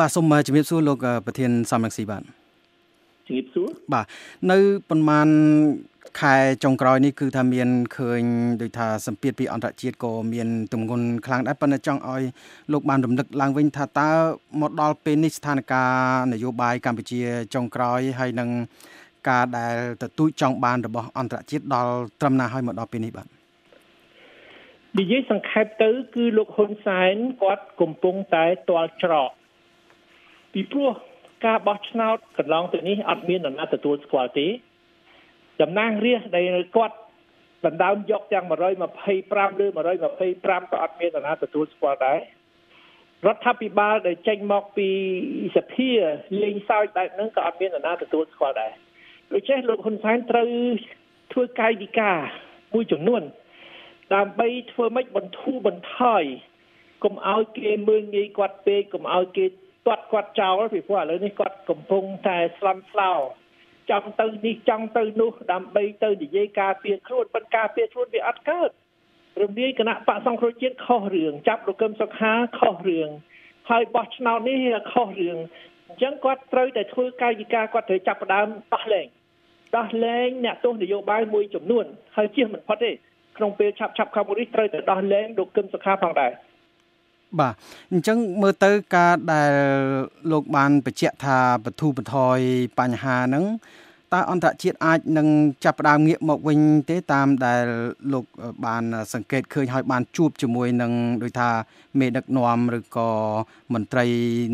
បាទសូមជំរាបសួរលោកប្រធានសំរងស៊ីបាទជំរាបសួរបាទនៅប្រហែលខែចុងក្រោយនេះគឺថាមានឃើញដូចថាសម្ពាធពីអន្តរជាតិក៏មានទម្ងន់ខ្លាំងដែរប៉ុន្តែចង់ឲ្យលោកបានរំលឹកឡើងវិញថាតើមកដល់ពេលនេះស្ថានភាពនយោបាយកម្ពុជាចុងក្រោយហើយនឹងការដែលទទូចចង់បានរបស់អន្តរជាតិដល់ត្រឹមណាហើយមកដល់ពេលនេះបាទនិយាយសង្ខេបទៅ គឺលោកហ៊ុនសែនគាត់កំពុងតែទាល់ច្រក ពីព្រោះការបោះឆ្នោតកន្លងទៅនេះអត់មាននរណាទទួលស្គាល់ទេតំណាងរាស្ត្រដែលគាត់ដណ្ដើមយកទាំង125ឬ125ក៏អត់មាននរណាទទួលស្គាល់ដែររដ្ឋាភិបាលដែលចេញមកពីសភាលេងសើចបែបហ្នឹងក៏អត់មាននរណាទទួលស្គាល់ដែរដូច្នេះលោកហ៊ុនសែនត្រូវធ្វើកាយវិការមួយចំនួនដើម្បីធ្វើម៉េចបន្ធូរបន្ថយកុំឲ្យគេមើលងាយគាត់ពេកកុំឲ្យគេ ទាត់គាត់ចោលពីព្រោះឥឡូវនេះគាត់កំពុងតែស្លន់ស្លោចង់ទៅនេះចង់ទៅនោះដើម្បីទៅនិយាយការពារខ្លួនប៉ុន្តែការពារខ្លួនវាអត់កើតរំលាយគណៈបកសង្គ្រោះជាតិខុសរឿងចាប់លោកកឹមសុខាខុសរឿងហើយបោះឆ្នោតនេះខុសរឿងអញ្ចឹងគាត់ត្រូវតែធ្វើកាយវិការគាត់ត្រូវចាប់ផ្ដើមដោះលែងដោះលែងអ្នកទស្សនយោបាយមួយចំនួនហើយជៀសមិនផុតទេក្នុងពេលឆាប់ឆាប់ខាងមុខនេះត្រូវតែដោះលែងលោកកឹមសុខាផងដែរ បាទអញ្ចឹងមើលទៅការដែលលោកបានបញ្ជាក់ថាបទូបថយបញ្ហាហ្នឹងតើអន្តរជាតិអាចនឹងចាប់ផ្ដើមងាកមកវិញទេតាមដែលលោកបានសង្កេតឃើញហើយបានជួបជាមួយនឹងដូចថាមេដឹកនាំឬក៏មន្ត្រី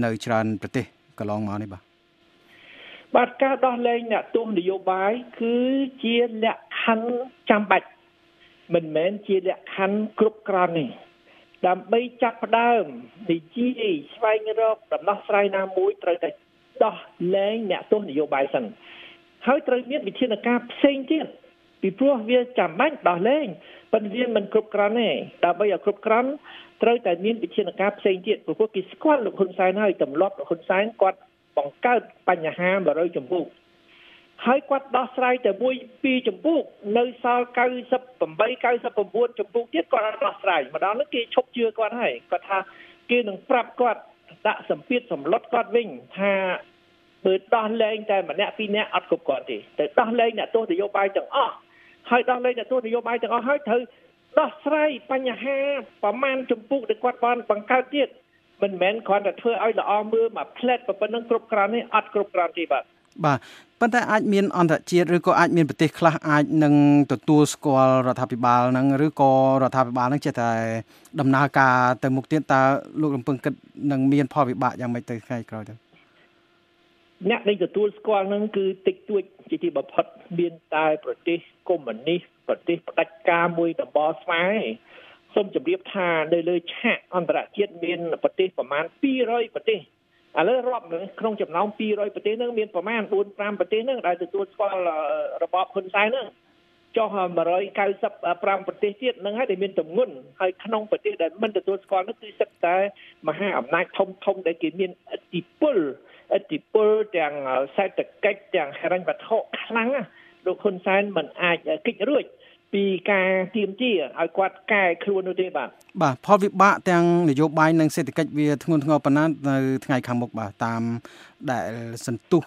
នៅច្រើនប្រទេសកន្លងមកនេះបាទបាទការដោះលែងអ្នកទោសនយោបាយគឺជាលក្ខខណ្ឌចាំបាច់មិនមែនជាលក្ខខណ្ឌគ្រប់គ្រាន់ទេ ដើម្បីចាប់ផ្ដើមនិយាយស្វែងរកដំណោះស្រាយណាមួយត្រូវតែដោះលែងអ្នកទោសនយោបាយសិនហើយត្រូវមានវិធានការផ្សេងទៀតពីព្រោះវាចាំបាច់ដោះលែងប៉ុន្តែវាមិនគ្រប់គ្រាន់ទេដើម្បីឲ្យគ្រប់គ្រាន់ត្រូវតែមានវិធានការផ្សេងទៀតព្រោះគេស្គាល់លោកហ៊ុនសែនហើយទម្លាប់លោកហ៊ុនសែនគាត់បង្កើតបញ្ហា100ចម្ពោះ ហើយគាត់ដោះស្រាយតែមួយពីរចម្ពោះនៅសល់98 99ចម្ពោះទៀតគាត់អត់ដោះស្រាយម្ដងនោះគេឈប់ជឿគាត់ហើយគាត់ថាគេនឹងប្រាប់គាត់ដាក់សម្ពាធសម្លុតគាត់វិញថាបើដោះលែងតែម្នាក់ពីរនាក់អត់គ្រប់គ្រាន់ទេតែដោះលែងអ្នកទោសនយោបាយទាំងអស់ហើយដោះលែងអ្នកទោសនយោបាយទាំងអស់ហើយត្រូវដោះស្រាយបញ្ហាប្រមាណចម្ពោះដែលគាត់បានបង្កើតទៀតមិនមែនគ្រាន់តែធ្វើឲ្យល្អមើលមកផ្លែតប៉ុណ្ណឹងគ្រប់គ្រាន់ទេអត់គ្រប់គ្រាន់ទេបាទបាទ ប៉ុន្តែអាចមានអន្តរជាតិឬក៏អាចមានប្រទេសខ្លះអាចនឹងទទួលស្គាល់រដ្ឋាភិបាលហ្នឹងឬក៏រដ្ឋាភិបាលហ្នឹងចេះតែដំណើរការទៅមុខទៀតតើលោករំពឹងគិតនឹងមានផលវិបាកយ៉ាងម៉េចទៅថ្ងៃក្រោយទៅអ្នកដែលទទួលស្គាល់នឹងគឺតិចតួចជាទីបំផុតមានតែប្រទេសកុម្មុយនីសប្រទេសផ្ដាច់ការមួយតំបស្វាយសូមជម្រាបថានៅលើឆាកអន្តរជាតិមានប្រទេសប្រមាណ200ប្រទេស ឥឡូវរាប់ក្នុងចំណោម200ប្រទេសហ្នឹងមានប្រមាណ4 5ប្រទេសហ្នឹងដែលទទួលស្គាល់របបហ៊ុនសែនហ្នឹងចុះ195ប្រទេសទៀតនឹងហើយដែលមានទម្ងន់ហើយក្នុងប្រទេសដែលមិនទទួលស្គាល់នោះគឺសិតតែមហាអំណាចធំធំដែលគេមានឥទ្ធិពលឥទ្ធិពលទាំងសេដ្ឋកិច្ចទាំងហិរញ្ញវត្ថុខ្លាំងណាលោកហ៊ុនសែនមិនអាចគេចរួច ពីការទៀមទាឲ្យគាត់កែខ្លួននោះទេបាទបាទផលវិបាកទាំងនយោបាយនិងសេដ្ឋកិច្ចវាធ្ងន់ធ្ងរប៉ុណ្ណានៅថ្ងៃខាងមុខបាទតាមដែលសន្ទុះ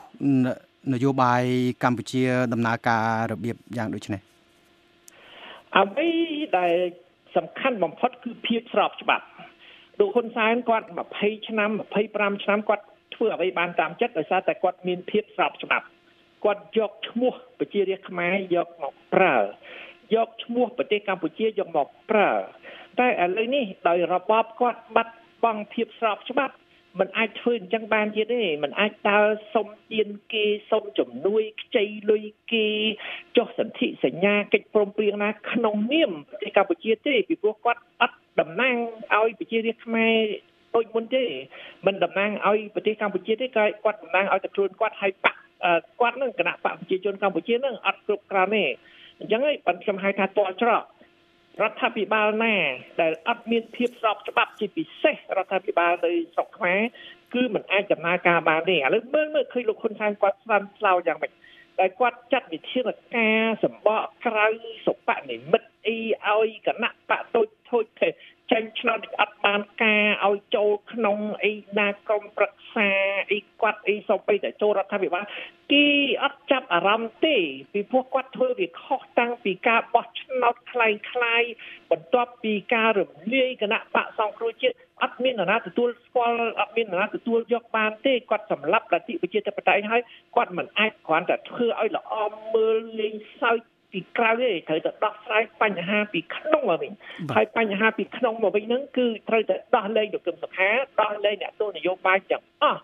នយោបាយកម្ពុជាដំណើរការរបៀបយ៉ាងដូចនេះអ្វីដែលសំខាន់បំផុតគឺភាពស្របច្បាប់លោកហ៊ុនសែនគាត់20ឆ្នាំ25ឆ្នាំគាត់ធ្វើអ្វីបានតាមចិត្តដោយសារតែគាត់មានភាពស្របច្បាប់គាត់យកឈ្មោះប្រជារាស្ត្រខ្មែរយកមកប្រើ យកឈ្មោះប្រទេសកម្ពុជាយកមកប្រើតែឥឡូវនេះដោយរបបគាត់បាត់បង់ភាពស្របច្បាប់มันអាចធ្វើអញ្ចឹងបានទៀតទេมันអាចដើរសុំទានគេសុំជំនួយខ្ចីលុយគេចុះសន្ធិសញ្ញាកិច្ចព្រមព្រៀងណាក្នុងនាមប្រទេសកម្ពុជាទេពីព្រោះគាត់អត់តំណាងឲ្យប្រជារាស្ត្រខ្មែរដូចមុនទេមិនតំណាងឲ្យប្រទេសកម្ពុជាទេគាត់តំណាងឲ្យតែខ្លួនគាត់ហើយបាក់គាត់នឹងគណៈបកប្រជាជនកម្ពុជានឹងអត់គ្រប់គ្រាន់ទេ អញ្ចឹងហើយបានខ្ញុំហៅថាតល់ច្រករដ្ឋាភិបាលណា ដែលអត់មានភាពស្របច្បាប់ជាពិសេសរដ្ឋាភិបាលនៅស្រុកខ្មែរគឺมันអាចដំណើរការបានទេឥឡូវមើលមើលឃើញលោកហ៊ុនសែនគាត់ស្រាំស្លោយ៉ាងម៉េចតែគាត់ចាត់វិធានការសម្បកក្រៅសុបនិមិត្តអីឲ្យគណៈបកតូចធូចទេចេញឆ្នោត អត់បានការឲ្យចូលក្នុងអីណាក្រមប្រឹក្សាអីគាត់អីសូម្បីតែចូលរដ្ឋាភិបាលគេអត់ចាប់អារម្មណ៍ទេពីព្រោះគាត់ធ្វើវាខុសតាំងពីការបោះឆ្នោតคล้ายคล้ายបន្ទាប់ពីការរំលាយគណៈបកសង្គ្រោះជាតិអត់មាននរណាទទួលស្គាល់អត់មាននរណាទទួលយកបានទេគាត់សម្លាប់លទ្ធិប្រជាធិបតេយ្យហើយគាត់មិនអាចគ្រាន់តែធ្វើឲ្យល្អមើលលេងសើច ពីក្រៅទេត្រូវតែដោះស្រាយបញ្ហាពីក្នុងមកវិញហើយបញ្ហាពីក្នុងមកវិញហ្នឹងគឺត្រូវតែដោះលែងលោកកឹមសុខាដោះលែងអ្នកទស្សនយោបាយទាំងអស់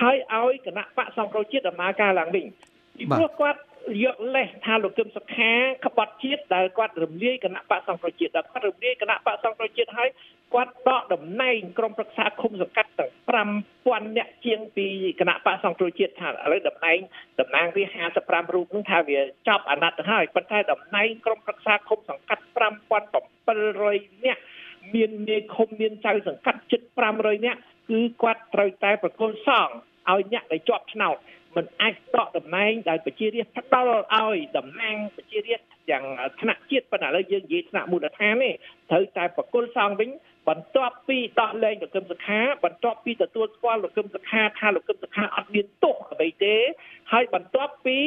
ហើយឲ្យគណៈបកសង្គ្រោះជាតិដំណើរការឡើងវិញពីព្រោះគាត់ យកលេសថាលោកកឹមសុខាក្បត់ជាតិដែលគាត់រំលាយគណៈបកសង្គ្រោះជាតិដែលគាត់រំលាយគណៈបកសង្គ្រោះជាតិហើយគាត់ដកតំណែងក្រុមប្រឹក្សាឃុំសង្កាត់ទាំង5000អ្នកជាងពីគណៈបកសង្គ្រោះជាតិថាឥឡូវតំណែងតំណាងវា55រូបនឹងថាវាចប់អាណត្តិទៅហើយប៉ុន្តែតំណែងក្រុមប្រឹក្សាឃុំសង្កាត់5700អ្នកមានមេឃុំមានចៅសង្កាត់ជិត500នាក់គឺគាត់ត្រូវតែប្រគល់សងឲ្យអ្នកដែលជាប់ឆ្នោតមិនអាច ដកតំណែងដែលប្រជារាស្ត្រផ្ដល់ឲ្យតំណែងប្រជារាស្ត្រយ៉ាងថ្នាក់ជាតិប៉ុន្តែឥឡូវយើងនិយាយថ្នាក់មូលដ្ឋានទេត្រូវតែប្រគល់សងវិញបន្ទាប់ពីដោះលែងលោកកឹមសុខាបន្ទាប់ពីទទួលស្គាល់លោកកឹមសុខាថាលោកកឹមសុខាអត់មានទោសអ្វីទេហើយបន្ទាប់ពី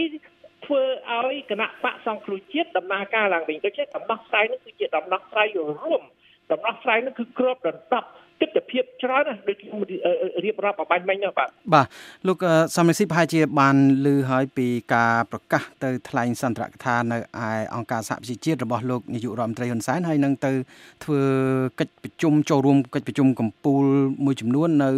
ធ្វើឲ្យគណៈបកសង្គ្រោះជាតិដំណើរការឡើងវិញដូច្នេះដំណោះស្រាយនេះគឺជាដំណោះស្រាយរួមដំណោះស្រាយនេះគឺគ្របដណ្ដប់ ទស្សនវិជ្ជាច្រើនណាដូចខ្ញុំរៀបរាប់អបាញ់មិញបាទបាទលោកសំរិទ្ធប្រហែលជាបានឮហើយពីការប្រកាសទៅថ្លែងសន្ទរកថានៅឯអង្គការសហប្រជាជាតិរបស់លោកនាយករដ្ឋមន្ត្រីហ៊ុនសែនហើយនឹងទៅធ្វើកិច្ចប្រជុំចូលរួមកិច្ចប្រជុំកម្ពុជាមួយចំនួននៅ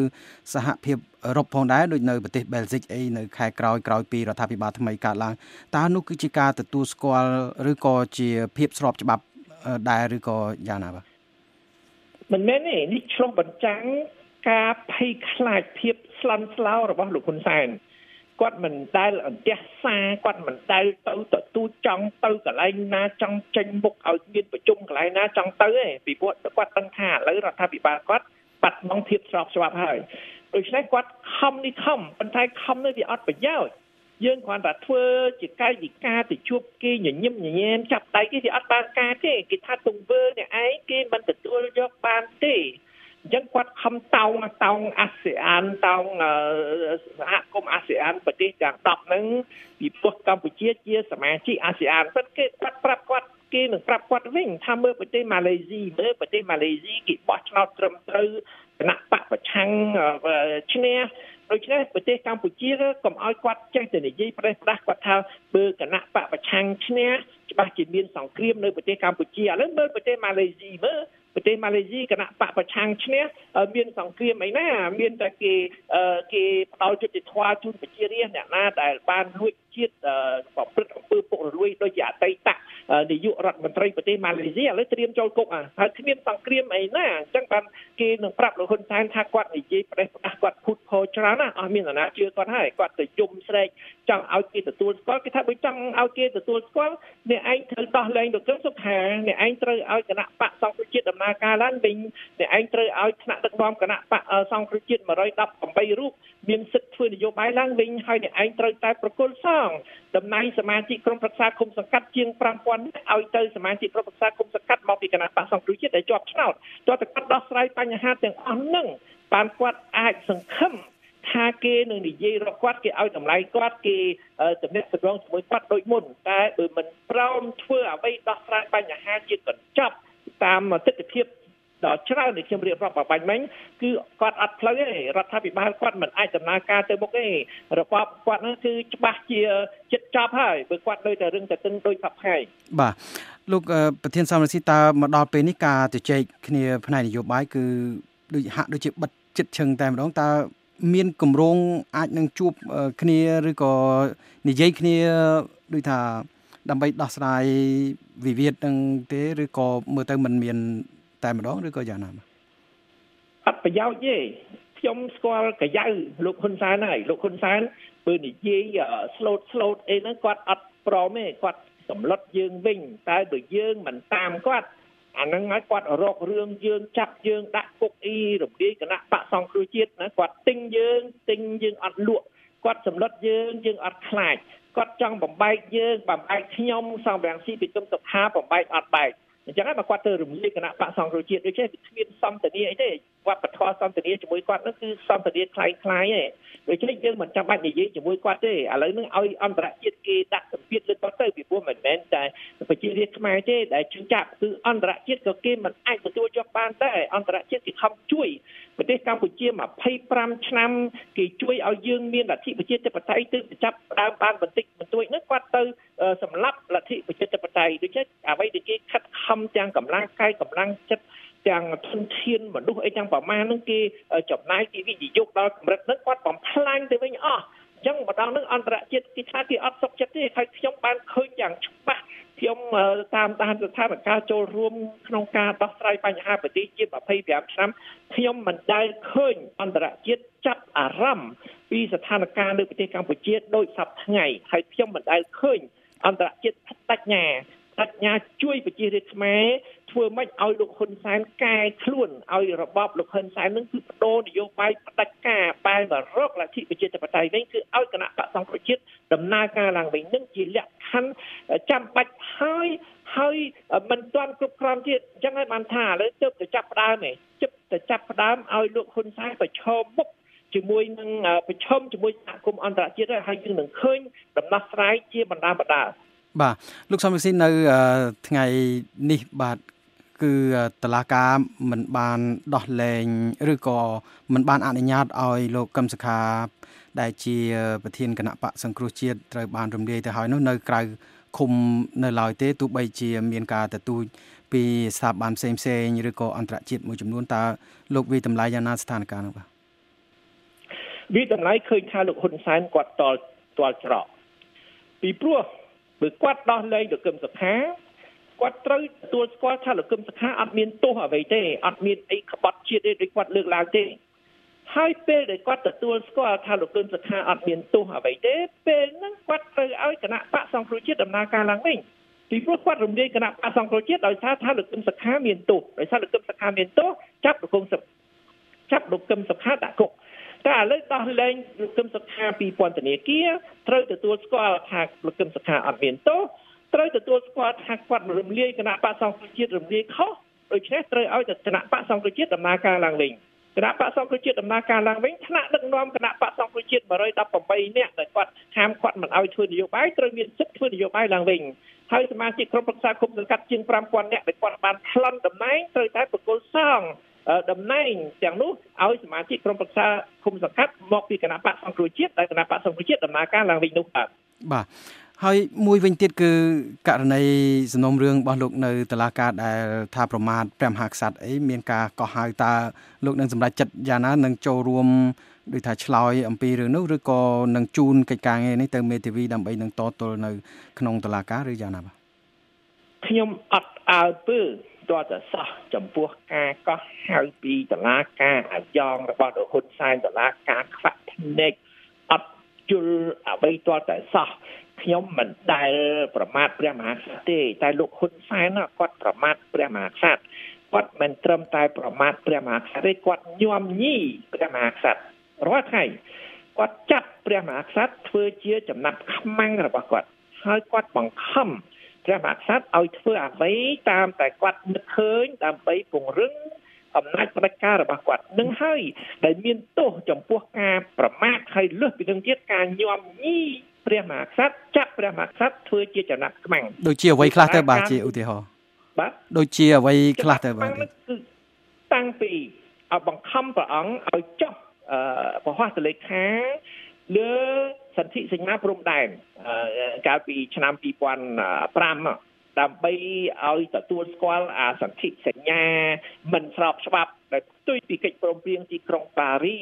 សហភាពអឺរ៉ុបផងដែរដូចនៅប្រទេសបែលហ្សិកអីនៅខែក្រោយក្រោយពីរដ្ឋាភិបាលថ្មីកើតឡើងតើនោះគឺជាការទទួលស្គាល់ឬក៏ជាភាពស្របច្បាប់ដែរឬក៏យ៉ាងណាបាទ មិនមែនទេនេះឆ្លុះបញ្ចាំងការភ័យខ្លាចភាពស្លន់ស្លោរបស់លោកហ៊ុនសែនគាត់មិនដែលអន្តះសាគាត់មិនដែលទៅទទួលចង់ទៅកន្លែងណាចង់ចេញមុខឲ្យមានប្រជុំកន្លែងណាចង់ទៅទេពីព្រោះគាត់ដឹងថាឥឡូវរដ្ឋាភិបាលគាត់បាត់បង់ភាពស្របច្បាប់ហើយដូច្នេះគាត់ខំនេះខំប៉ុន្តែខំនេះវាអត់ប្រយោជន៍ យើងគ្រាន់តែធ្វើជាកាយវិការទៅជួបគេញញឹមញញែមចាប់ដៃគេគេអត់បានការទេគេថាទង្វើអ្នកឯងគេមិនទទួលយកបានទេអញ្ចឹងគាត់ខំតោងតោងអាស៊ានតោងសហគមន៍អាស៊ានប្រទេសទាំង10ហ្នឹងពីព្រោះកម្ពុជាជាសមាជិកអាស៊ានប៉ុន្តែគេគាត់ប្រាប់គាត់ គេនឹងប្រាប់គាត់វិញថាមើលប្រទេសម៉ាឡេស៊ីមើលប្រទេសម៉ាឡេស៊ីគេបោះឆ្នោតត្រឹមត្រូវគណៈបកប្រឆាំងឈ្នះដូច្នេះប្រទេសកម្ពុជាកុំឲ្យគាត់ចេះតែនិយាយប្រេះផ្ដាស់គាត់ថាបើគណៈបកប្រឆាំងឈ្នះច្បាស់ជាមានសង្គ្រាមនៅប្រទេសកម្ពុជាឥឡូវមើលប្រទេសម៉ាឡេស៊ីមើល ប្រទេសម៉ាឡេស៊ីគណៈបកប្រឆាំងឈ្នះមានសង្គ្រាមអីណា មានតែគេគេផ្ដាល់យុទ្ធធម៌ជូនប្រជារាស្ត្រអ្នកណាដែលបានលួចជាតិប្រព្រឹត្តអំពើពុករលួយដូចជាអតីតនាយករដ្ឋមន្ត្រីប្រទេសម៉ាឡេស៊ីឥឡូវត្រៀមចូលគុកហើយគ្មានសង្គ្រាមអីណាអញ្ចឹងបានគេនឹងប្រាប់លោកហ៊ុនសែនថាគាត់និយាយប្រេះផ្ដាស់គាត់ភូតផោ ច្រើនណាអស់មានអាណាជឿគាត់ហើយគាត់ទៅយំស្រែកចង់ឲ្យគេទទួលស្គាល់គេថាបើចង់ឲ្យគេទទួលស្គាល់អ្នកឯងត្រូវដោះលែងលោកកឹមសុខាអ្នកឯងត្រូវឲ្យគណៈបកសង្គ្រោះជាតិដំណើរការឡើងវិញអ្នកឯងត្រូវឲ្យថ្នាក់ដឹកនាំគណៈបកសង្គ្រោះជាតិ118រូបមានសិទ្ធិធ្វើនយោបាយឡើងវិញហើយអ្នកឯងត្រូវតែប្រគល់សងតំណែងសមាជិកក្រុមប្រឹក្សាគុំសង្កាត់ជាង5000ឲ្យទៅសមាជិកក្រុមប្រឹក្សាគុំសង្កាត់មកពីគណៈបកសង្គ្រោះជាតិដែលជាប់ឆ្នោតតើតើគាត់ដោះស្រាយបញ្ហាទាំងអស់ហ្នឹងបានគាត់អាចសង្ឃឹម ថាគេនឹងនិយាយរកគាត់គេឲ្យតម្លៃគាត់គេទំនាក់ទំនងជាមួយគាត់ដូចមុនតែបើមិនព្រមធ្វើអ្វីដោះស្រាយបញ្ហាជាកញ្ចប់តាមទស្សនវិជ្ជាដល់ច្រើនដែលខ្ញុំរៀបរាប់បបាញ់មិញគឺគាត់អត់ផ្លូវទេរដ្ឋាភិបាលគាត់មិនអាចដំណើរការទៅមុខទេរបបគាត់ហ្នឹងគឺច្បាស់ជាចិត្តចប់ហើយព្រោះគាត់ដូចតែរឹងតែទឹងដូចសពថ្ងៃបាទលោកប្រធានសំរងស៊ីតើមកដល់ពេលនេះការជជែកគ្នាផ្នែកនយោបាយគឺដូចហាក់ដូចជាបិទចិត្តឈឹងតែម្ដងតើ មានគម្រោងអាចនឹងជួបគ្នាឬក៏និយាយគ្នាដូចថាដើម្បីដោះស្រាយវិវាទនឹងទេឬក៏មើលទៅមិនមាន តែម្ដងឬក៏យ៉ាងណាអត់ប្រយោជន៍ទេខ្ញុំស្គាល់កាយៅលោកហ៊ុនសែនហើយលោកហ៊ុនសែនបើនិយាយ slot slot អីហ្នឹងគាត់អត់ព្រមទេគាត់សម្លុតយើងវិញតែបើយើងមិនតាមគាត់ អាហ្នឹងហើយគាត់រករឿងយើងចាប់យើងដាក់គុកអ៊ីរំលាយគណៈបកសង្គ្រោះជាតិណាគាត់ទិញយើងទិញយើងអត់លក់គាត់សម្លុតយើងយើងអត់ខ្លាចគាត់ចង់បំបែកយើងបំបែកខ្ញុំសំរងស៊ីពីគុំសុខាបំបែកអត់បែក អញ្ចឹងហើយមកគាត់ទៅរំលាយគណៈបកសង្គ្រោះជាតិដូចជាគ្មានសន្តានាអីទេវប្បធម៌សន្តានាជាមួយគាត់នោះគឺសន្តានាคล้ายคล้ายឯងដូច្នេះយើងមិនចាំបាច់និយាយជាមួយគាត់ទេឥឡូវនេះឲ្យអន្តរជាតិគេដាក់សម្ពាធលើគាត់ទៅពីព្រោះមិនមែនតែប្រជារាស្ត្រខ្មែរទេដែលជឿចាក់គឺអន្តរជាតិក៏គេមិនអាចទទួលយកបានដែរអន្តរជាតិគេខំជួយ ប្រទេសកម្ពុជា25ឆ្នាំគេជួយឲ្យយើងមានលទ្ធិប្រជាធិបតេយ្យទើបចាប់ដើមបានបន្តិចបន្តួចនោះគាត់ទៅសម្លាប់លទ្ធិប្រជាធិបតេយ្យដូច្នេះអ្វីដែលគេខិតខំទាំងកម្លាំងកាយកម្លាំងចិត្តទាំងធនធានមនុស្សអីទាំងប្រមាណនឹងគេចំណាយគេវិនិយោគដល់កម្រិតហ្នឹងគាត់បំផ្លាញទៅវិញអស់អញ្ចឹងម្ដងនឹងអន្តរជាតិគេថាគេអត់សុខចិត្តទេហើយខ្ញុំបានឃើញយ៉ាងច្បាស់ ខ្ញុំតាមដានស្ថានភាពចូលរួមក្នុងការដោះស្រាយបញ្ហាប្រទេសជាតិ25ឆ្នាំខ្ញុំមិនដែលឃើញអន្តរជាតិចាប់អារម្មណ៍ពីស្ថានភាពនៅប្រទេសកម្ពុជាដោយសពថ្ងៃហើយខ្ញុំមិនដែលឃើញអន្តរជាតិបដិញ្ញា បដិញ្ញាជួយប្រជារាស្ត្រខ្មែរធ្វើម៉េចឲ្យលោកហ៊ុនសែនកែខ្លួនឲ្យរបបលោកហ៊ុនសែននឹងគឺបដូរនយោបាយផ្ដាច់ការបែរមករកលទ្ធិប្រជាធិបតេយ្យវិញគឺឲ្យគណៈបកសង្គ្រោះជាតិដំណើរការឡើងវិញនឹងជាលក្ខខណ្ឌចាំបាច់ហើយហើយមិនទាន់គ្រប់គ្រាន់ទៀតអញ្ចឹងហើយបានថាឥឡូវទើបតែចាប់ផ្ដើមឯងជិបតែចាប់ផ្ដើមឲ្យលោកហ៊ុនសែនប្រឈមមុខជាមួយនឹងប្រឈមជាមួយសហគមន៍អន្តរជាតិហើយយើងនឹងឃើញដំណោះស្រាយជាបណ្ដាបណ្ដា បាទលោកសំវិស៊ីនៅថ្ងៃនេះបាទគឺតឡាការមិនបានដោះលែងឬក៏មិនបានអនុញ្ញាតឲ្យលោកកឹមសុខា ដែលជាប្រធានគណៈបកសង្គ្រោះជាតិត្រូវបានរំលាយទៅហើយនោះនៅក្រៅឃុំនៅឡើយទេទោះបីជាមានការទទូចពីស្ថាប័នផ្សេងផ្សេងឬក៏អន្តរជាតិមួយចំនួនតើលោកវិតម្លៃយ៉ាងណាស្ថានភាពនោះបាទវិតម្លៃឃើញថាលោកហ៊ុនសែនគាត់តល់តល់ច្រកពីព្រោះ បើគាត់ដោះលែងលោកកឹមសុខាគាត់ត្រូវទទួលស្គាល់ថាលោកកឹមសុខាអត់មានទោសអ្វីទេអត់មានអីក្បត់ជាតិទេដូចគាត់លើកឡើងទេហើយពេលដែលគាត់ទទួលស្គាល់ថាលោកកឹមសុខាអត់មានទោសអ្វីទេពេលហ្នឹងគាត់ត្រូវឲ្យគណៈបកសង្គ្រោះជាតិដំណើរការឡើងវិញពីព្រោះគាត់រំលាយគណៈបកសង្គ្រោះជាតិដោយសារថាលោកកឹមសុខាមានទោសដោយសារលោកកឹមសុខាមានទោសចាប់លោកកឹមសុចាប់លោកកឹមសុខាដាក់គុក តែឥឡូវដោះលែងលោកកឹមសុខាពីពន្ធនាគារត្រូវទទួលស្គាល់ថាលោកកឹមសុខាអត់មានទោសត្រូវទទួលស្គាល់ថាគាត់រំលាយគណៈបកសង្គ្រោះជាតិរំលាយខុសដូច្នេះត្រូវឲ្យតែគណៈបកសង្គ្រោះជាតិដំណើរការឡើងវិញគណៈបកសង្គ្រោះជាតិដំណើរការឡើងវិញថ្នាក់ដឹកនាំគណៈបកសង្គ្រោះជាតិ118នាក់ដែលគាត់ហាមគាត់មិនឲ្យធ្វើនយោបាយត្រូវមានសិទ្ធិធ្វើនយោបាយឡើងវិញហើយសមាជិកក្រុមប្រឹក្សាគុំសង្កាត់ជាង5000នាក់ដែលគាត់បានប្លន់តំណែងត្រូវតែប្រគល់សង តំណែងទាំងនោះឲ្យសមាជិកក្រុមប្រឹក្សាគុំសង្កាត់មកពីគណៈបកសង្គ្រោះជាតិដែលគណៈបកសង្គ្រោះជាតិដំណើរការឡើងវិញនោះបាទបាទហើយមួយវិញទៀតគឺករណីសំណុំរឿងរបស់លោកនៅតុលាការដែលថាប្រមាថព្រះមហាក្សត្រអីមានការកោះហៅតើលោកនឹងសម្រេចចិត្តយ៉ាងណានឹងចូលរួមដូចថាឆ្លើយអំពីរឿងនោះឬក៏នឹងជូនកិច្ចការងារនេះទៅមេធាវីដើម្បីនឹងតទល់នៅក្នុងតុលាការឬយ៉ាងណាបាទខ្ញុំអត់អើពើ តើតសោះចំពោះការកោះហៅពីតុលាការអាយ៉ងរបស់លោកហ៊ុនសែនតុលាការខ្វាក់ភ្នែកអត់ជល់អ្វីតើតសោះខ្ញុំមិនដែលប្រមាថព្រះមហាក្សត្រទេ តែលោកហ៊ុនសែនគាត់ប្រមាថព្រះមហាក្សត្រគាត់មិនត្រឹមតែប្រមាថព្រះមហាក្សត្រទេគាត់ញោមញីព្រះមហាក្សត្ររាល់ថ្ងៃគាត់ចាប់ព្រះមហាក្សត្រធ្វើជាចំណាប់ខ្មាំងរបស់គាត់ហើយគាត់បង្ខំ ព្រះមហាក្សត្រឲ្យធ្វើអ្វីតាមតែគាត់នឹកឃើញដើម្បីពង្រឹងអំណាចផ្ដាច់ការរបស់គាត់នឹងហើយដែលមានទោសចំពោះការប្រមាថហើយលើសពីនឹងទៀតការញោមញីព្រះមហាក្សត្រចាប់ព្រះមហាក្សត្រធ្វើជាចំណាក់ខ្មាំងដូចជាអ្វីខ្លះទៅបាទជាឧទាហរណ៍បាទដូចជាអ្វីខ្លះទៅបាទគឺតាំងពីឲ្យបង្ខំព្រះអង្គឲ្យចុះអឺប្រហ័សលេខា លើសន្ធិសញ្ញាព្រំដែនកាលពីឆ្នាំ2005ដើម្បីឲ្យទទួលស្គាល់អាសន្ធិសញ្ញាមិនស្របច្បាប់ដែលផ្ទុយពីកិច្ចព្រមព្រៀងទីក្រុងប៉ារី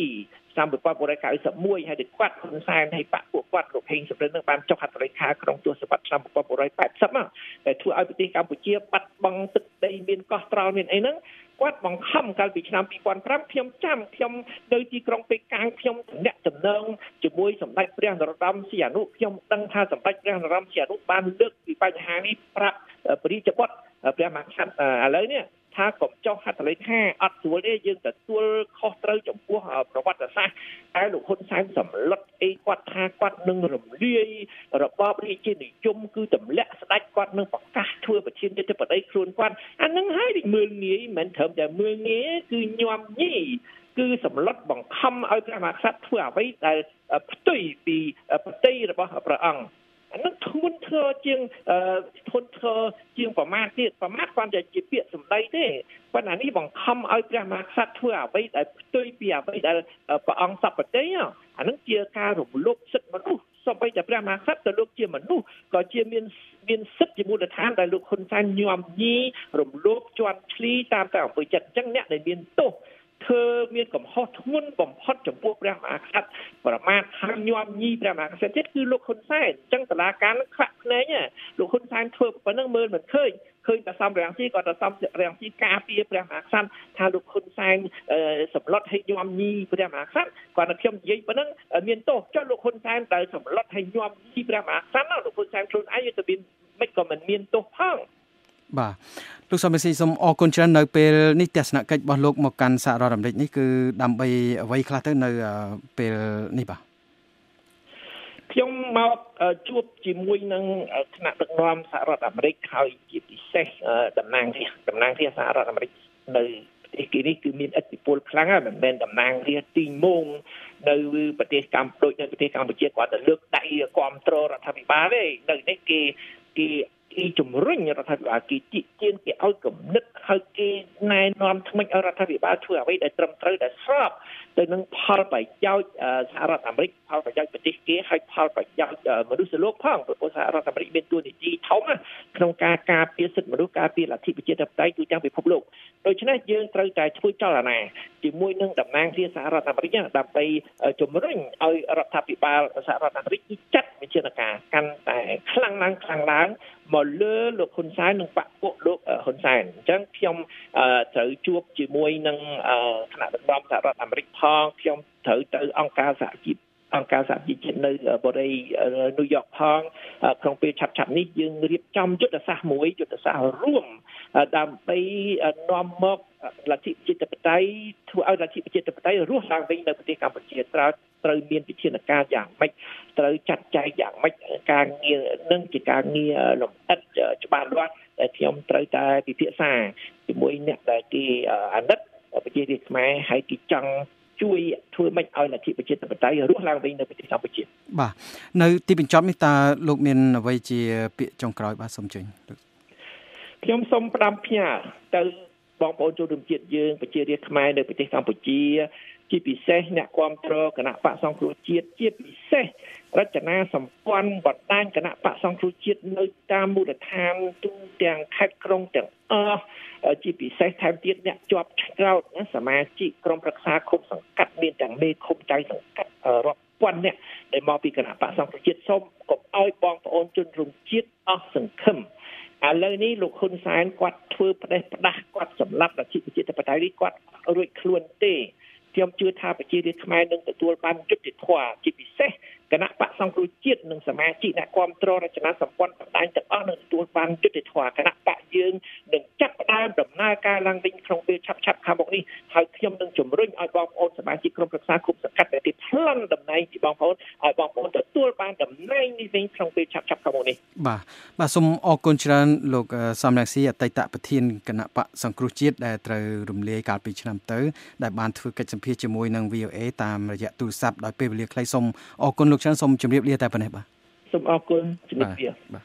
ឆ្នាំ1991ហើយតែគាត់ហ៊ុនសែនហើយបកពួកគាត់លោកហេងសំរិននឹងបានចុះហត្ថលេខាក្នុងទសវត្សរ៍ឆ្នាំ1980មកតែធ្វើឲ្យប្រទេសកម្ពុជាបាត់បង់ទឹកដីមានកោះត្រល់មានអីហ្នឹង គាត់បង្ខំកាលពីឆ្នាំ2005ខ្ញុំចាំខ្ញុំនៅទីក្រុងពេកាំងខ្ញុំតំណាក់តំណងជាមួយសម្ដេចព្រះនរោត្តមសីហនុខ្ញុំដឹងថាសម្ដេចព្រះនរោត្តមសីហនុបានលើកពីបញ្ហានេះប្រាប់ព្រះរាជបុត្រព្រះមហាក្សត្រឥឡូវនេះថាកុំចោះហត្ថលេខាអត់ស្រួលទេយើងទទួលខុសត្រូវចំពោះប្រវត្តិសាស្ត្រតែលោកហ៊ុនសែនសម្លុត អីគាត់ថាគាត់នឹងរំលាយរបបរាជានិយមគឺទម្លាក់ស្ដេចគាត់នឹងប្រកាសធ្វើប្រធានាធិបតីខ្លួនគាត់អានឹងហើយមើលងាយមិនត្រឹមតែមើលងាយគឺញោមញីគឺសម្លុតបង្ខំឲ្យព្រះមហាក្សត្រធ្វើអ្វីដែលផ្ទុយពីប្រតិរបស់ព្រះអង្គអានោះធ្ងន់ ធ្ងរជាងធ្ងន់ធ្ងរជាងប្រមាថទៀតប្រមាថគាត់តែជាពាក្យសម្ដីទេប៉ុន្តែនេះបង្ខំឲ្យព្រះមហាក្សត្រធ្វើអ្វីដែលផ្ទុយពីអ្វីដែលព្រះអង្គសពតិអានឹងជាការរំលោភសិទ្ធិមនុស្សសូម្បីតែព្រះមហាក្សត្រទៅលោកជាមនុស្សក៏ជាមានមានសិទ្ធិជាមូលដ្ឋានដែលលោកហ៊ុនសែនញោមញីរំលោភជន់ឈ្លីតាមតែអង្គចិត្តអញ្ចឹងអ្នកដែលមានទោស ធ្វើមានកំហុសធ្ងន់បំផុតចំពោះព្រះមហាក្សត្រប្រមាថហើយញោមញីព្រះមហាក្សត្រទៀតគឺលោកហ៊ុនសែនអញ្ចឹងតឡាការនឹងខ្វាក់ភ្នែកលោកហ៊ុនសែនធ្វើប៉ុណ្ណឹងមើលមិនឃើញឃើញតែសំរាំងស៊ីក៏តែសំរាំងស៊ីការពារព្រះមហាក្សត្រថាលោកហ៊ុនសែនសម្លុតឲ្យញោមញីព្រះមហាក្សត្រគាត់តែខ្ញុំនិយាយប៉ុណ្ណឹងមានទោសចុះលោកហ៊ុនសែនដែលសម្លុតឲ្យញោមញីព្រះមហាក្សត្រលោកហ៊ុនសែនខ្លួនឯងទៅមានមិនក៏មិនមានទោសផង បាទលោកសំស៊ីសូមអរគុណច្រើននៅពេលនេះទស្សនកិច្ចរបស់លោកមកកាន់សហរដ្ឋអាមេរិកនេះគឺដើម្បីអ្វីខ្លះទៅនៅពេលនេះបាទខ្ញុំមកជួបជាមួយនឹងថ្នាក់ដឹកនាំសហរដ្ឋអាមេរិកហើយជាពិសេសតំណាងរាស្ត្រតំណាងរាស្ត្រសហរដ្ឋអាមេរិកនៅប្រទេសគេនេះគឺមានឥទ្ធិពលខ្លាំងហើយមិនមែនតំណាងរាស្ត្រទីមងនៅប្រទេសកម្ពុជាដូចនៅប្រទេសកម្ពុជាគាត់ទៅលើកដៃគ្រប់គ្រងរដ្ឋាភិបាលទេនៅនេះគេគេ គេជំរុញរដ្ឋាភិបាលគេជីកជៀនគេឲ្យគំនិតហើយគេណែនាំថ្មិចឲ្យរដ្ឋាភិបាលធ្វើអ្វីដែលត្រឹមត្រូវដែលស្របទៅនឹងផលប្រយោជន៍សហរដ្ឋអាមេរិកផលប្រយោជន៍ប្រទេសគេហើយផលប្រយោជន៍មនុស្សលោកផងព្រោះសហរដ្ឋអាមេរិកមានតួនាទីធំក្នុងការការពារសិទ្ធិមនុស្សការពារលទ្ធិប្រជាធិបតេយ្យទូទាំងពិភពលោកដូច្នេះយើងត្រូវតែធ្វើចលនាជាមួយនឹងតំណាងរាស្ត្រសហរដ្ឋអាមេរិកដើម្បីជំរុញឲ្យរដ្ឋាភិបាលសហរដ្ឋអាមេរិកចាត់វិធានការកាន់តែខ្លាំងឡើងខ្លាំងឡើងមកលើលោកហ៊ុនសែននិងបកពួកលោកហ៊ុនសែនអញ្ចឹងខ្ញុំត្រូវជួបជាមួយនឹងគណៈដឹកនាំសហរដ្ឋអាមេរិកផងខ្ញុំត្រូវទៅអង្គការសហជីពអង្គការសហជីវជាតិនៅបរិយាញូវយ៉កផងក្នុងពេលឆាប់ឆាប់នេះយើងរៀបចំយុទ្ធសាស្ត្រមួយយុទ្ធសាស្ត្ររួមដើម្បីនាំមកលទ្ធិប្រជាធិបតេយ្យធ្វើឲ្យលទ្ធិប្រជាធិបតេយ្យរស់ឡើងវិញនៅប្រទេសកម្ពុជាត្រូវ ត្រូវមានវិធានការយ៉ាងម៉េចត្រូវចាត់ចែងយ៉ាងម៉េចការងារនឹងជាការងារលំអិតច្បាស់លាស់ដែលខ្ញុំត្រូវតែពិភាក្សាជាមួយអ្នកដែលគេអាណិតប្រជារាស្ត្រខ្មែរហើយគេចង់ជួយធ្វើម៉េចឲ្យលទ្ធិប្រជាធិបតេយ្យរស់ឡើងវិញនៅប្រទេសកម្ពុជា បាទនៅទីបញ្ចប់នេះតើលោកមានអ្វីជាពាក្យចុងក្រោយបាទសូមជើញខ្ញុំសូមផ្ដាំផ្ញើទៅបងប្អូនជនរួមជាតិយើងប្រជារាស្ត្រខ្មែរនៅប្រទេសកម្ពុជា ជាពិសេសអ្នកគ្រប់គ្រងគណៈបកសង្គ្រោះជាតិជាពិសេសរចនាសម្ព័ន្ធបណ្ដាញគណៈបកសង្គ្រោះជាតិនៅតាមមូលដ្ឋានទូទាំងខេត្តក្រុងទាំងអស់ជាពិសេសថែមទៀតអ្នកជាប់ឆ្នោតណាសមាជិកក្រុមប្រឹក្សាគុំសង្កាត់មានទាំងមេឃុំចៅសង្កាត់រាប់ពាន់អ្នកដែលមកពីគណៈបកសង្គ្រោះជាតិសូមកុំឲ្យបងប្អូនជនរួមជាតិអស់សង្ឃឹមឥឡូវនេះលោកហ៊ុនសែនគាត់ធ្វើផ្ដេសផ្ដាស់គាត់សម្លាប់រដ្ឋាភិបាលជាតិបតៃនេះគាត់រួចខ្លួនទេ ខ្ញុំជឿថាប្រជារាស្ត្រខ្មែរនឹងទទួលបានយុត្តិធម៌ជាពិសេសគណៈបកសង្គ្រោះជាតិនិងសមាជិកអ្នកគ្រប់គ្រងរចនាសម្ព័ន្ធបណ្ដាញទាំងអស់នឹងទទួលបានយុត្តិធម៌គណៈបកយើងនឹងចា ប់ផ្ដើមដំណើរការឡើងវិញក្នុងពេលឆាប់ឆាប់ខាងមុខនេះហើយខ្ញុំនឹងជំរុញឲ្យបងប្អូនសមាជិកក្រុមប្រឹក្សាគុំសង្កាត់ដែលទីប្លន់តំណែងពីបងប្អូនឲ្យបងប្អូនទទួលបានតំណែងនេះវិញក្នុងពេលឆាប់ឆាប់ខាងមុខនេះបាទបាទសូមអរគុណច្រើនលោកសំរងស៊ីអតីតប្រធានគណៈបកសង្គ្រោះជាតិដែលត្រូវរំលាយកាលពីឆ្នាំទៅដែលបានធ្វើកិច្ចសម្ភាសជាមួយនឹង VOA តាមរយៈទូរស័ព្ទដោយពេលវេលាខ្លីសូមអរគុណលោកច្រើនសូមជម្រាបលាតែប៉ុណ្ណេះបាទសូមអរគុណជំរាបលាបាទ